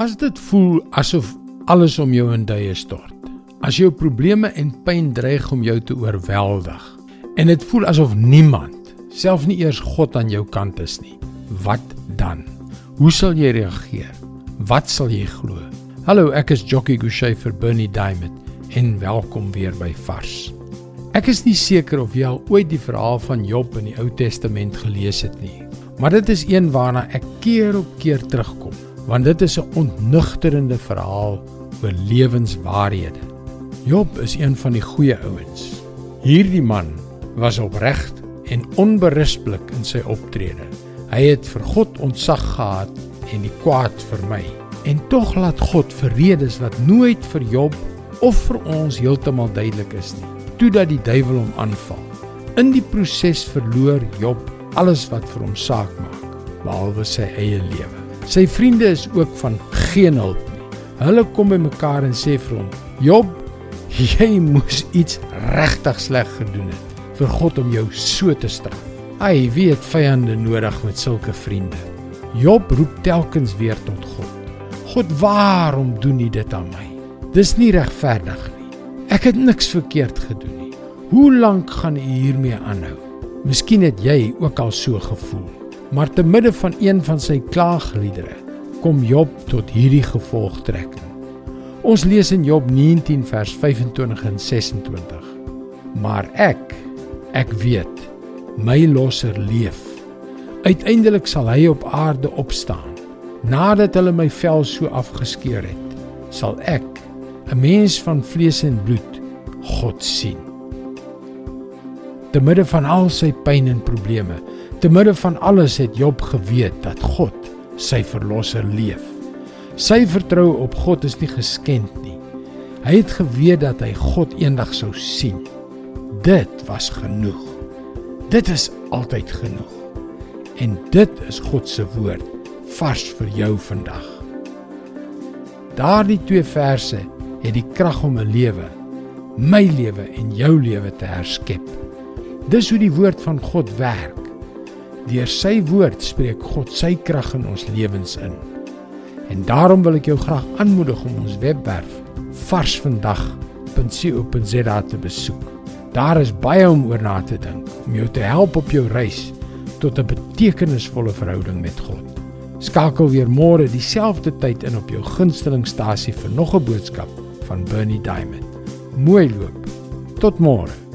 As dit voel asof alles om jou in duie stort, as jou probleme en pyn dreig om jou te oorweldig en dit voel asof niemand, selfs nie eers God aan jou kant is nie, wat dan? Hoe sal jy reageer? Wat sal jy glo? Hallo, ek is Jockey Gouchee vir Bernie Diamond en welkom weer by Vars. Ek is nie seker of jy al ooit die verhaal van Job in die Ou Testament gelees het nie, maar dit is een waarna ek keer op keer terugkom want dit is 'n ontnugterende verhaal oor lewenswaarhede. Job is een van die goeie ouens. Hierdie man was opreg en onberispelik in sy optrede. Hy het vir God ontzag gehad en die kwaad vermy. En tog laat God vir redes wat nooit vir Job of vir ons heeltemal duidelik is nie, toe dat die duiwel hom aanval. In die proses verloor Job alles wat vir hom saak maak, behalwe sy eie lewe. Sy vriende is ook van geen hulp nie. Hulle kom by mekaar en sê vir hom: "Job, jy moes iets regtig sleg gedoen het vir God om jou so te straf." Hy weet vyande nodig met sulke vriende. Job roep telkens weer tot God. God, waarom doen U dit aan my? Dis nie regverdig nie. Ek het niks verkeerd gedoen nie. Hoe lank gaan U hiermee aanhou? Miskien het jy ook al so gevoel. Maar te midde van een van sy klaagliedere kom Job tot hierdie gevolgtrekking. Ons lees in Job 19 vers 25 en 26. Maar ek, ek weet, my losser leef. Uiteindelik sal hy op aarde opstaan. Nadat hulle my vel so afgeskeur het, sal ek, 'n mens van vlees en bloed, God sien. Te midde van al sy pyn en probleme, Te midde van alles het Job geweet dat God sy verlosser leef. Sy vertroue op God is nie geskend nie. Hy het geweet dat hy God eendag sou sien. Dit was genoeg. Dit is altyd genoeg. En dit is God se woord vars vir jou vandag. Daardie twee verse het die krag om 'n lewe, my lewe en jou lewe te herskep. Dis hoe die woord van God werk. Deur sy woord spreek God sy krag in ons lewens in. En daarom wil ek jou graag aanmoedig om ons webwerf varsvandag.co.za te besoek. Daar is baie om oor na te dink om jou te help op jou reis tot 'n betekenisvolle verhouding met God. Skakel weer môre dieselfde tyd in op jou gunstelingstasie vir nog 'n boodskap van Bernie Diamond. Mooi loop. Tot môre.